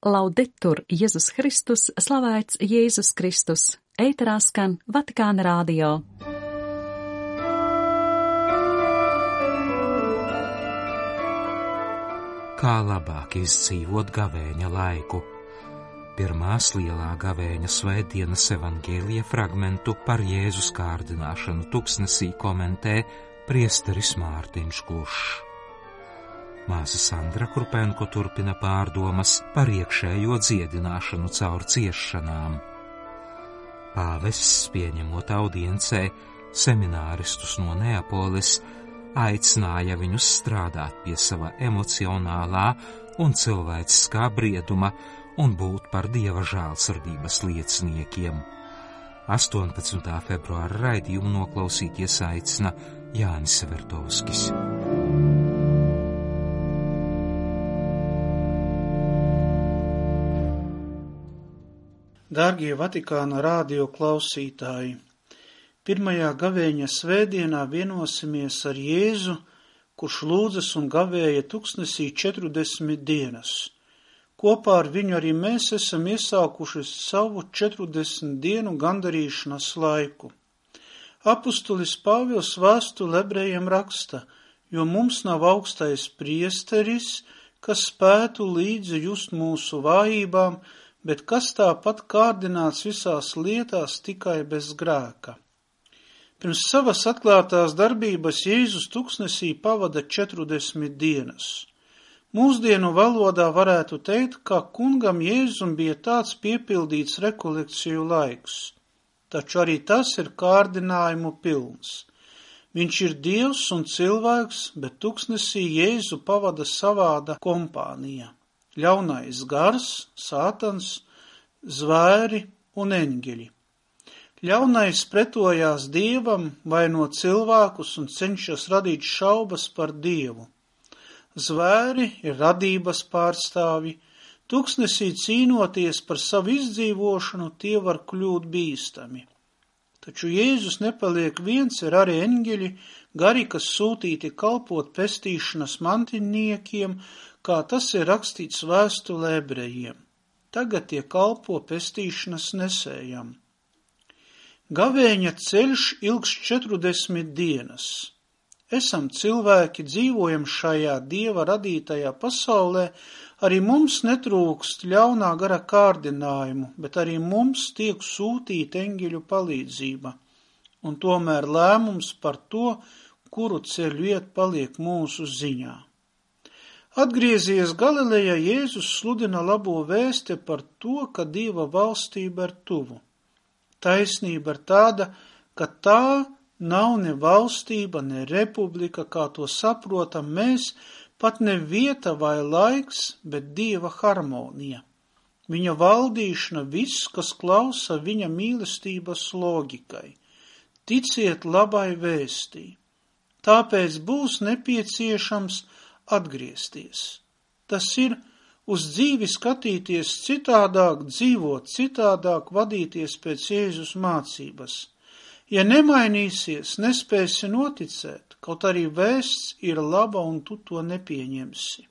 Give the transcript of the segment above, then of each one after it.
Laudetur Jēzus Kristus, slavēts Jēzus Kristus, ēterā skan Vatikāna rādio. Kā labāk izdzīvot gavēņa laiku? Pirmās lielā gavēņa svētdienas evangēlija fragmentu par Jēzus kārdināšanu tuksnesī komentē priesteris Mārtiņš Kušs. Māsa Sandra Krupenko turpina pārdomas par iekšējo dziedināšanu caur ciešanām. Pāvests, pieņemot audiencē semināristus no Neapolis, aicināja viņus strādāt pie sava emocionālā un cilvēciskā brieduma un būt par dieva žēlsirdības lieciniekiem. 18. februāra raidījumu noklausīties aicina Jānis Vertovskis. Dārgie Vatikāna rādio klausītāji! Pirmajā gavēņa svētdienā vienosimies ar Jēzu, kurš lūdzas un gavēja tuksnesī 40 dienas. Kopā ar viņu arī mēs esam iesākuši savu 40 dienu gandarīšanas laiku. Apustulis Pāvils vēstuli ebrejiem raksta, jo mums nav augstais priesteris, kas spētu līdzi just mūsu vājībām, bet kas tāpat kārdināts visās lietās tikai bez grēka. Pirms savas atklātās darbības Jēzus tuksnesī pavada 40 dienas. Mūsdienu valodā varētu teikt, ka kungam Jēzum bija tāds piepildīts rekolekciju laiks, taču arī tas ir kārdinājumu pilns. Viņš ir dievs un cilvēks, bet tuksnesī Jēzu pavada savāda kompānija ļaunais gars, sātans, zvēri un eņģeļi. Ļaunais pretojās dievam, vaino cilvēkus un cenšas radīt šaubas par dievu. Zvēri ir radības pārstāvi, tuksnesī cīnoties par savu izdzīvošanu, tie var kļūt bīstami. Taču Jēzus nepaliek viens, ir arī eņģeļi, gari, kas sūtīti kalpot pestīšanas mantiniekiem, kā tas ir rakstīts vēstulē ebrejiem. Tagad tie kalpo pestīšanas nesējam. Gavēņa ceļš ilgs 40 dienas. Esam cilvēki, dzīvojam šajā dieva radītajā pasaulē, arī mums netrūkst ļaunā gara kārdinājumu, bet arī mums tiek sūtīta eņģeļu palīdzība, un tomēr lēmums par to, kuru ceļu iet, paliek mūsu ziņā. Atgriezies Galilejā, Jēzus sludina labo vēsti par to, ka Dieva valstība ir tuvu. Taisnība ir tāda, ka tā nav ne valstība, ne republika, kā to saprotam mēs, pat ne vieta vai laiks, bet Dieva harmonija. Viņa valdīšana viss, kas klausa viņa mīlestības logikai. Ticiet labai vēstī. Tāpēc būs nepieciešams atgriezties. Tas ir uz dzīvi skatīties citādāk, dzīvot citādāk, vadīties pēc Jēzus mācības. Ja nemainīsies, nespēsi noticēt, kaut arī vēsts ir laba un tu to nepieņemsi.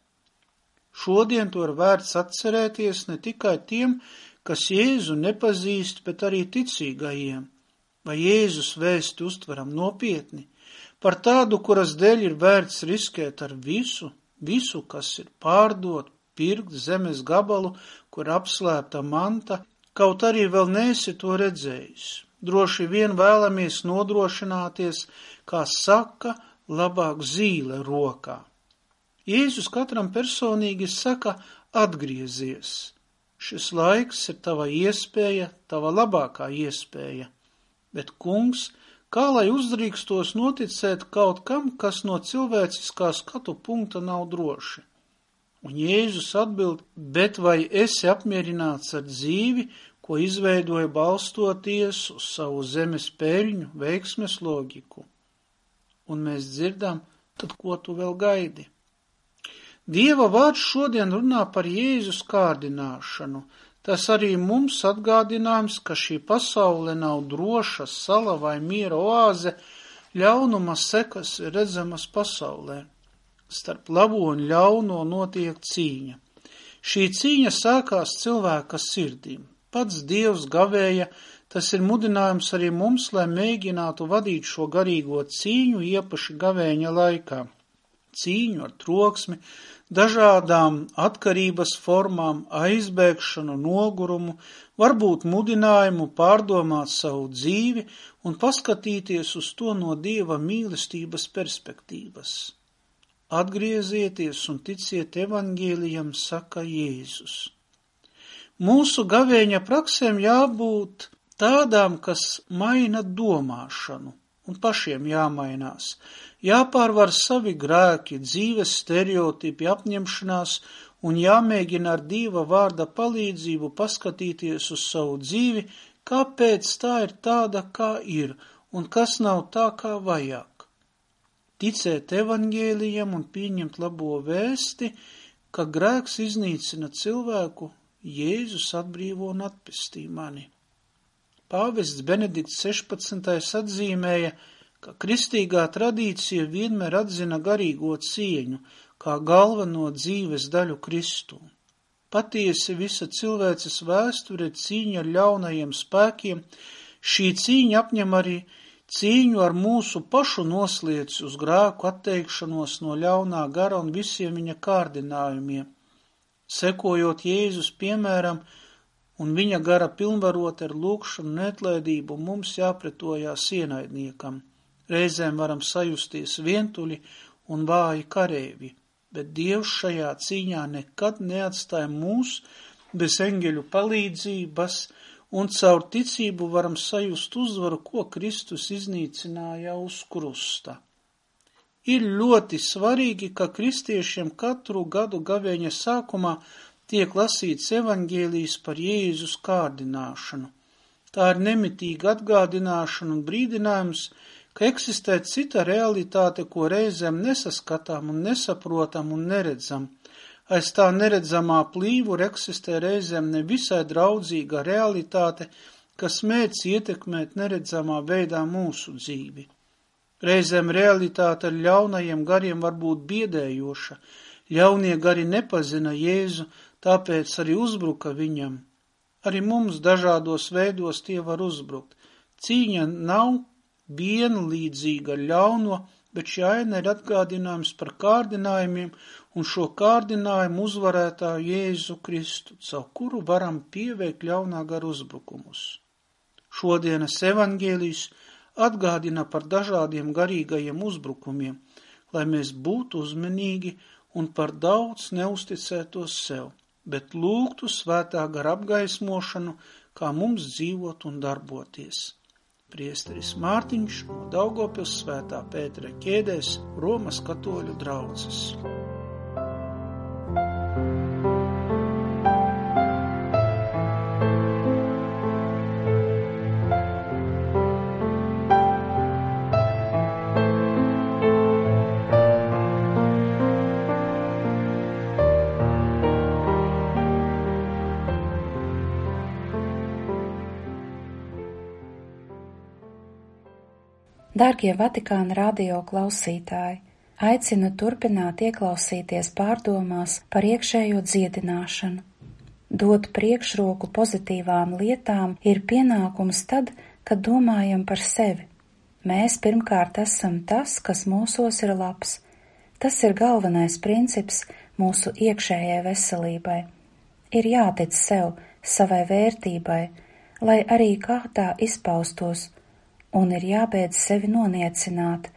Šodien to ir vērts atcerēties ne tikai tiem, kas Jēzu nepazīst, bet arī ticīgajiem, vai Jēzus vēsti uztveram nopietni, par tādu, kuras dēļ ir vērts riskēt ar visu, visu, kas ir pārdot, pirkt zemes gabalu, kur apslēpta manta, kaut arī vēl neesi to redzējis. Droši vien vēlamies nodrošināties, kā saka, labāk zīle rokā. Jēzus katram personīgi saka, atgriezies. Šis laiks ir tava iespēja, tava labākā iespēja, bet kungs Kā lai uzdrīkstos noticēt kaut kam, kas no cilvēciskā skatu punkta nav droši? Un Jēzus atbild, bet vai esi apmierināts ar dzīvi, ko izveidoja balstoties uz savu zemes peļņu, veiksmes logiku? Un mēs dzirdam, tad ko tu vēl gaidi? Dieva vārds šodien runā par Jēzus kārdināšanu, Tas arī mums atgādinājums, ka šī pasaule nav droša sala vai miera oāze, ļaunuma sekas ir redzamas pasaulē. Starp labo un ļauno notiek cīņa. Šī cīņa sākās cilvēka sirdīm. Pats Dievs gavēja, tas ir mudinājums arī mums, lai mēģinātu vadīt šo garīgo cīņu iepaši gavēņa laikā. Cīņu ar troksmi, dažādām atkarības formām, aizbēgšanu, nogurumu, varbūt mudinājumu pārdomāt savu dzīvi un paskatīties uz to no Dieva mīlestības perspektīvas. Atgriezieties un ticiet evaņģēlijam, saka Jēzus. Mūsu gavēņa praksēm jābūt tādām, kas maina domāšanu, un pašiem jāmainās, jāpārvar savi grēki, dzīves stereotipi, apņemšanās, un jāmēģina ar Dieva vārda palīdzību paskatīties uz savu dzīvi, kāpēc tā ir tāda, kā ir, un kas nav tā, kā vajag. Ticēt evaņģēlijam un pieņemt labo vēsti, ka grēks iznīcina cilvēku, Jēzus atbrīvo un atpestī mani. Pāvests Benedikts 16. atzīmēja, ka kristīgā tradīcija vienmēr atzina garīgo cieņu kā galveno dzīves daļu Kristū. Patiesi visa cilvēces vēsture cīņa ar ļaunajiem spēkiem, šī cīņa apņem arī cīņu ar mūsu pašu noslieci uz grēku atteikšanos no ļaunā gara un visiem viņa kārdinājumiem. Sekojot Jēzus piemēram un viņa gara pilnvarot ar lūkšanu neatlaidību, mums jāpretojās ienaidniekam. Reizēm varam sajusties vientuļi un vāji karēvi bet Dievs šajā cīņā nekad neatstāja mūs bez eņģeļu palīdzības, un caur ticību varam sajust uzvaru, ko Kristus iznīcināja uz krusta. Ir ļoti svarīgi, ka kristiešiem katru gadu gavēņa sākumā tiek lasīts evaņģēlijs par Jēzus kārdināšanu. Tā ir nemitīga atgādināšana un brīdinājums, ka eksistē cita realitāte, ko reizēm nesaskatām un nesaprotam un neredzam. Aiz tā neredzamā plīvura eksistē reizēm nevisai draudzīga realitāte, kas mēdz ietekmēt neredzamā veidā mūsu dzīvi. Reizēm realitāte ar ļaunajiem gariem var būt biedējoša, ļaunie gari nepazina Jēzu, tāpēc arī uzbruka viņam. Arī mums dažādos veidos tie var uzbrukt. Cīņa nav vienlīdzīga ļauno, bet šī aina ir atgādinājums par kārdinājumiem un šo kārdinājumu uzvarētāju Jēzu Kristu, caur kuru varam pieveikt ļaunā garu uzbrukumus. Šodienas evaņģēlijs atgādina par dažādiem garīgajiem uzbrukumiem, lai mēs būtu uzmanīgi un par daudz neusticētos sev, bet lūgtu svētā gara apgaismošanu, kā mums dzīvot un darboties. Priesteris Mārtiņš no Daugopils svētā Pētera ķēdēs Romas katoļu draudzes. Dārgie Vatikāna radio klausītāji, aicinu turpināt ieklausīties pārdomās par iekšējo dziedināšanu. Dot priekšroku pozitīvām lietām ir pienākums tad, kad domājam par sevi. Mēs pirmkārt esam tas, kas mūsos ir labs. Tas ir galvenais princips mūsu iekšējai veselībai. Ir jātic sev, savai vērtībai, lai arī kā tā izpaustos, un ir jābeidz sevi noniecināt,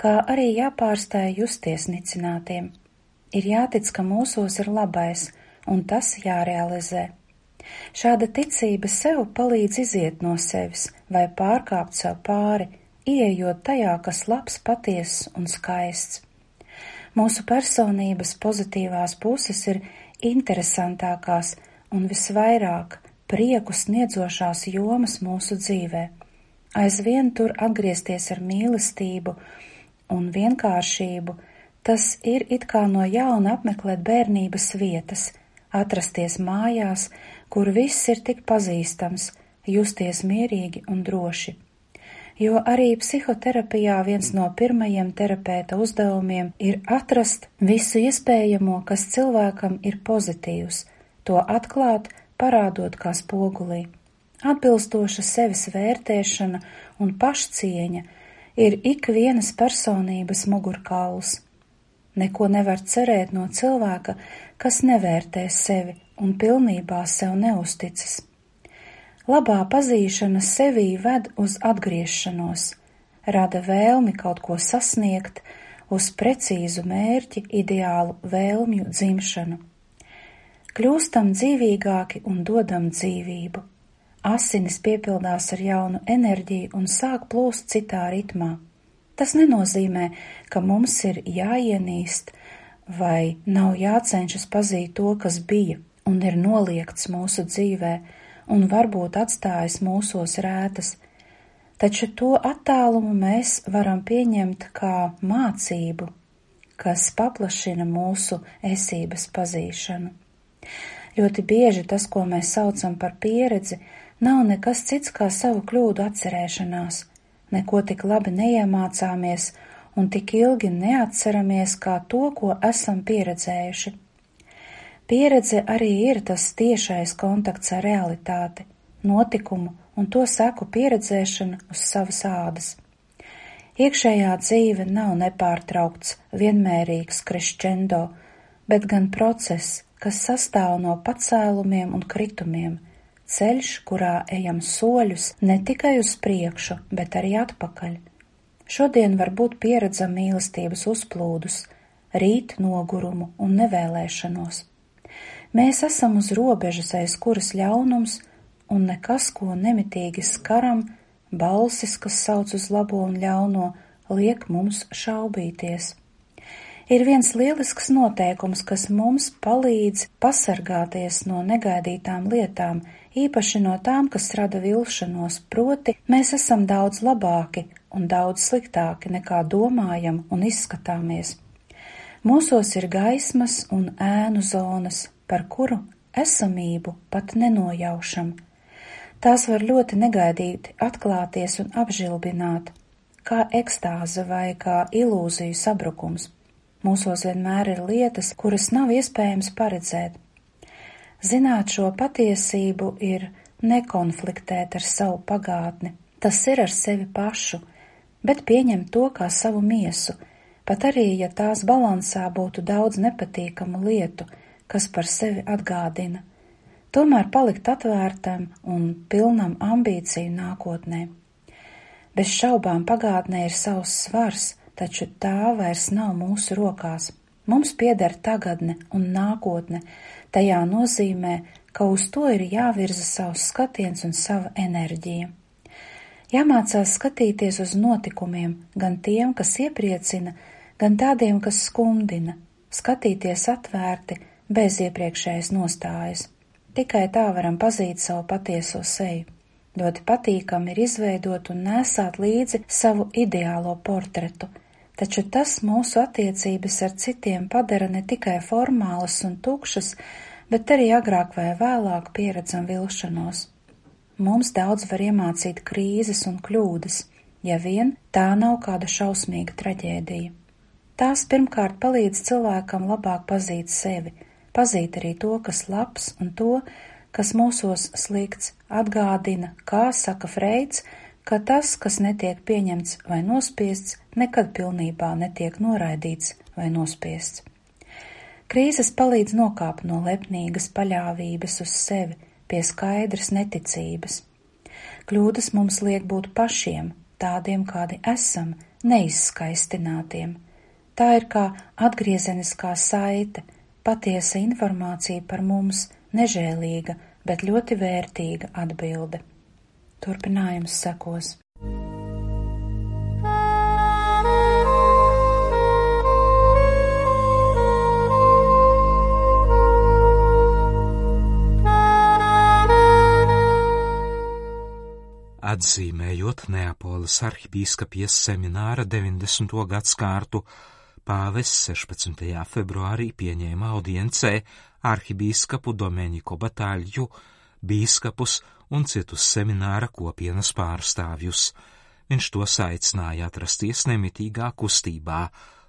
kā arī jāpārstāj justies nicinātiem. Ir jātic, ka mūsos ir labais, un tas jārealizē. Šāda ticība sev palīdz iziet no sevis vai pārkāpt sev pāri, ieejot tajā, kas labs, patiess un skaists. Mūsu personības pozitīvās puses ir interesantākās un visvairāk prieku sniedzošās jomas mūsu dzīvē aizvien tur atgriezties ar mīlestību un vienkāršību, tas ir it kā no jauna apmeklēt bērnības vietas, atrasties mājās, kur viss ir tik pazīstams, justies mierīgi un droši. Jo arī psihoterapijā viens no pirmajiem terapeita uzdevumiem ir atrast visu iespējamo, kas cilvēkam ir pozitīvs – to atklāt, parādot kā spogulī. Atbilstoša sevis vērtēšana un pašcieņa ir ikvienas personības mugurkauls. Neko nevar cerēt no cilvēka, kas nevērtē sevi un pilnībā sev neusticas. Labā pazīšana sevī ved uz atgriešanos, rada vēlmi kaut ko sasniegt, uz precīzu mērķi, ideālu vēlmju dzimšanu. Kļūstam dzīvīgāki un dodam dzīvību. Asinis piepildās ar jaunu enerģiju un sāk plūst citā ritmā. Tas nenozīmē, ka mums ir jāienīst vai nav jācenšas pazīt to, kas bija un ir noliegts mūsu dzīvē un varbūt atstājas mūsos rētas, taču to attālumu mēs varam pieņemt kā mācību, kas paplašina mūsu esības pazīšanu. Ļoti bieži tas, ko mēs saucam par pieredzi, nav nekas cits kā savu kļūdu atcerēšanās, neko tik labi neiemācāmies un tik ilgi neatceramies kā to, ko esam pieredzējuši. Pieredze arī ir tas tiešais kontakts ar realitāti, notikumu un to seku pieredzēšana uz savas ādas. Iekšējā dzīve nav nepārtraukts, vienmērīgs krešķendo, bet gan process, kas sastāv no pacēlumiem un kritumiem – ceļš, kurā ejam soļus ne tikai uz priekšu, bet arī atpakaļ. Šodien var būt pieredzam mīlestības uzplūdus, rīt nogurumu un nevēlēšanos. Mēs esam uz robežas, aiz kuras ļaunums un nekas, ko nemitīgi skaram, balsis, kas sauc uz labo un ļauno, liek mums šaubīties. Ir viens lielisks noteikums, kas mums palīdz pasargāties no negaidītām lietām, īpaši no tām, kas rada vilšanos, proti mēs esam daudz labāki un daudz sliktāki nekā domājam un izskatāmies. Mūsos ir gaismas un ēnu zonas, par kuru esamību pat nenojaušam. Tās var ļoti negaidīti atklāties un apžilbināt, kā ekstāze vai kā ilūziju sabrukums. Mūsos vienmēr ir lietas, kuras nav iespējams paredzēt, Zināt šo patiesību ir nekonfliktēt ar savu pagātni, tas ir ar sevi pašu, bet pieņemt to kā savu miesu, pat arī, ja tās balansā būtu daudz nepatīkamu lietu, kas par sevi atgādina, tomēr palikt atvērtam un pilnam ambīciju nākotnē. Bez šaubām pagātnē ir savs svars, taču tā vairs nav mūsu rokās. Mums pieder tagadne un nākotne, Tajā nozīmē, ka uz to ir jāvirza savs skatiens un sava enerģija. Jāmācās skatīties uz notikumiem, gan tiem, kas iepriecina, gan tādiem, kas skumdina, skatīties atvērti, bez iepriekšējas nostājas. Tikai tā varam pazīt savu patieso seju. Ļoti patīkami ir izveidot un nesāt līdzi savu ideālo portretu, taču tas mūsu attiecības ar citiem padara ne tikai formālas un tukšas, bet arī agrāk vai vēlāk pieredzam vilšanos. Mums daudz var iemācīt krīzes un kļūdas, ja vien tā nav kāda šausmīga traģēdija. Tās pirmkārt palīdz cilvēkam labāk pazīt sevi, pazīt arī to, kas labs un to, kas mūsos slikts, atgādina, kā saka Freids, ka tas, kas netiek pieņemts vai nospiests, nekad pilnībā netiek noraidīts vai nospiests. Krīzes palīdz nokāpt no lepnīgas paļāvības uz sevi pie skaidras neticības. Kļūdas mums liek būt pašiem, tādiem, kādi esam, neizskaistinātiem. Tā ir kā atgriezeniskā saite, patiesa informācija par mums, nežēlīga, bet ļoti vērtīga atbilde. Turpinājums sekos. Atzīmējot Neapoles arhibīskapijas semināra 90. gadskārtu, pāves 16. februārī pieņēma audiencē arhibīskapu Domeniku Batāļu, bīskapus un citus semināra kopienas pārstāvjus. Viņš tos aicināja atrasties nemitīgā kustībā,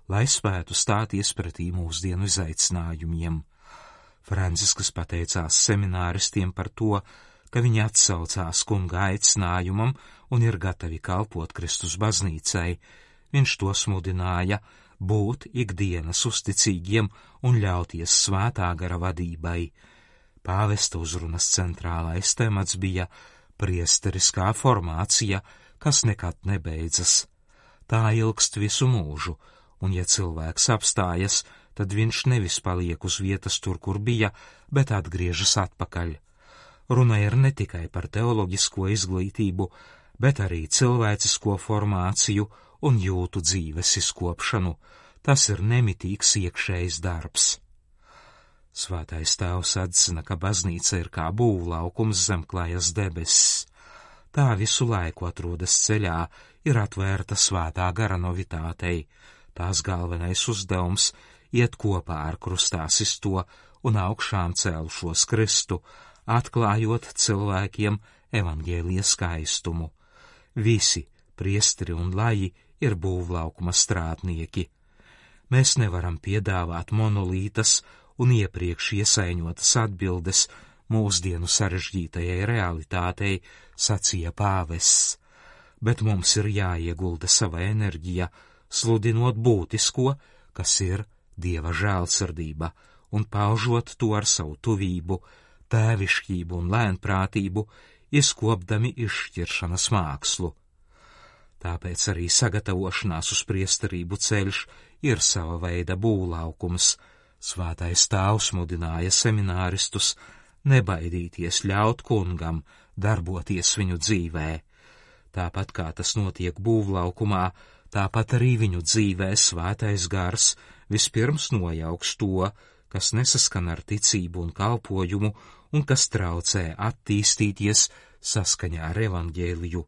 lai spētu stāties pretī mūsdienu izaicinājumiem. Franciskas pateicās semināristiem par to, ka viņi atsaucās kunga aicinājumam un ir gatavi kalpot Kristus baznīcai. Viņš to smudināja būt ikdienas uzticīgiem un ļauties svētā gara vadībai. Pāvesta uzrunas centrālais temats bija priesteriskā formācija, kas nekad nebeidzas. Tā ilgst visu mūžu, un ja cilvēks apstājas, tad viņš nevis paliek uz vietas tur, kur bija, bet atgriežas atpakaļ. Runa ir ne tikai par teoloģisko izglītību, bet arī cilvēcisko formāciju un jūtu dzīves izkopšanu. Tas ir nemitīgs iekšējs darbs. Svētais tēvs atzina, ka baznīca ir kā būvlaukums zem klājas debesis. Tā visu laiku atrodas ceļā, ir atvērta svētā gara novitātei. Tās galvenais uzdevums iet kopā ar krustā sisto un augšām cēlušos Kristu, atklājot cilvēkiem evaņģēlija skaistumu. Visi, priestri un laji, ir būvlaukuma strādnieki. Mēs nevaram piedāvāt monolītas un iepriekš iesaiņotas atbildes mūsdienu sarežģītajai realitātei, sacīja pāvests, bet mums ir jāiegulda sava enerģija, sludinot būtisko, kas ir dieva žēlsirdība, un paužot to ar savu tuvību, tēvišķību un lēnprātību, izkopdami izšķiršanas mākslu. Tāpēc arī sagatavošanās uz priesterību ceļš ir sava veida būlaukums. Svētais tāvs mudināja semināristus nebaidīties ļaut kungam darboties viņu dzīvē. Tāpat kā tas notiek būvlaukumā, tāpat arī viņu dzīvē svētais gars vispirms nojauks to, kas nesaskan ar ticību un kalpojumu un kas traucē attīstīties saskaņā ar evaņģēliju.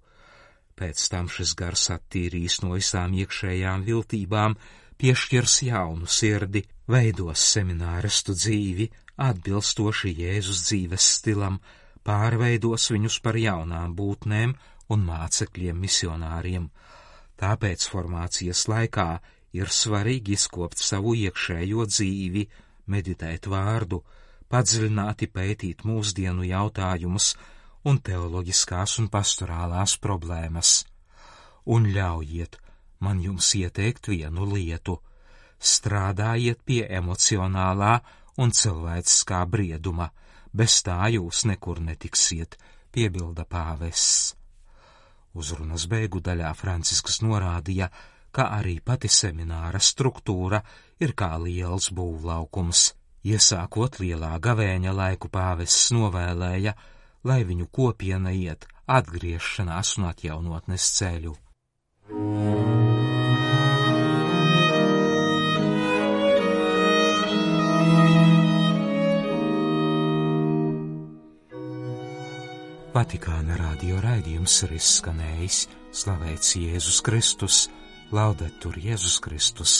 Pēc tam šis gars attīrīs no visām iekšējām viltībām, piešķirs jaunu sirdi, veidos semināristu dzīvi, atbilstoši Jēzus dzīves stilam, pārveidos viņus par jaunām būtnēm un mācekļiem misionāriem. Tāpēc formācijas laikā ir svarīgi izkopt savu iekšējo dzīvi, meditēt vārdu, padziļināti pētīt mūsdienu jautājumus un teoloģiskās un pastorālās problēmas. Un ļaujiet man jums ieteikt vienu lietu - strādājiet pie emocionālā un cilvēciskā brieduma, bez tā jūs nekur netiksiet, piebilda pāvests. Uzrunas beigu daļā Francisks norādīja, ka arī pati semināra struktūra ir kā liels būvlaukums. Iesākot lielā gavēņa laiku pāvests novēlēja, lai viņu kopiena iet atgriešanās un atjaunotnes ceļu. Vatikāna radio raidījums ir izskanējis, slavēts Jēzus Kristus, laudetur Jēzus Kristus.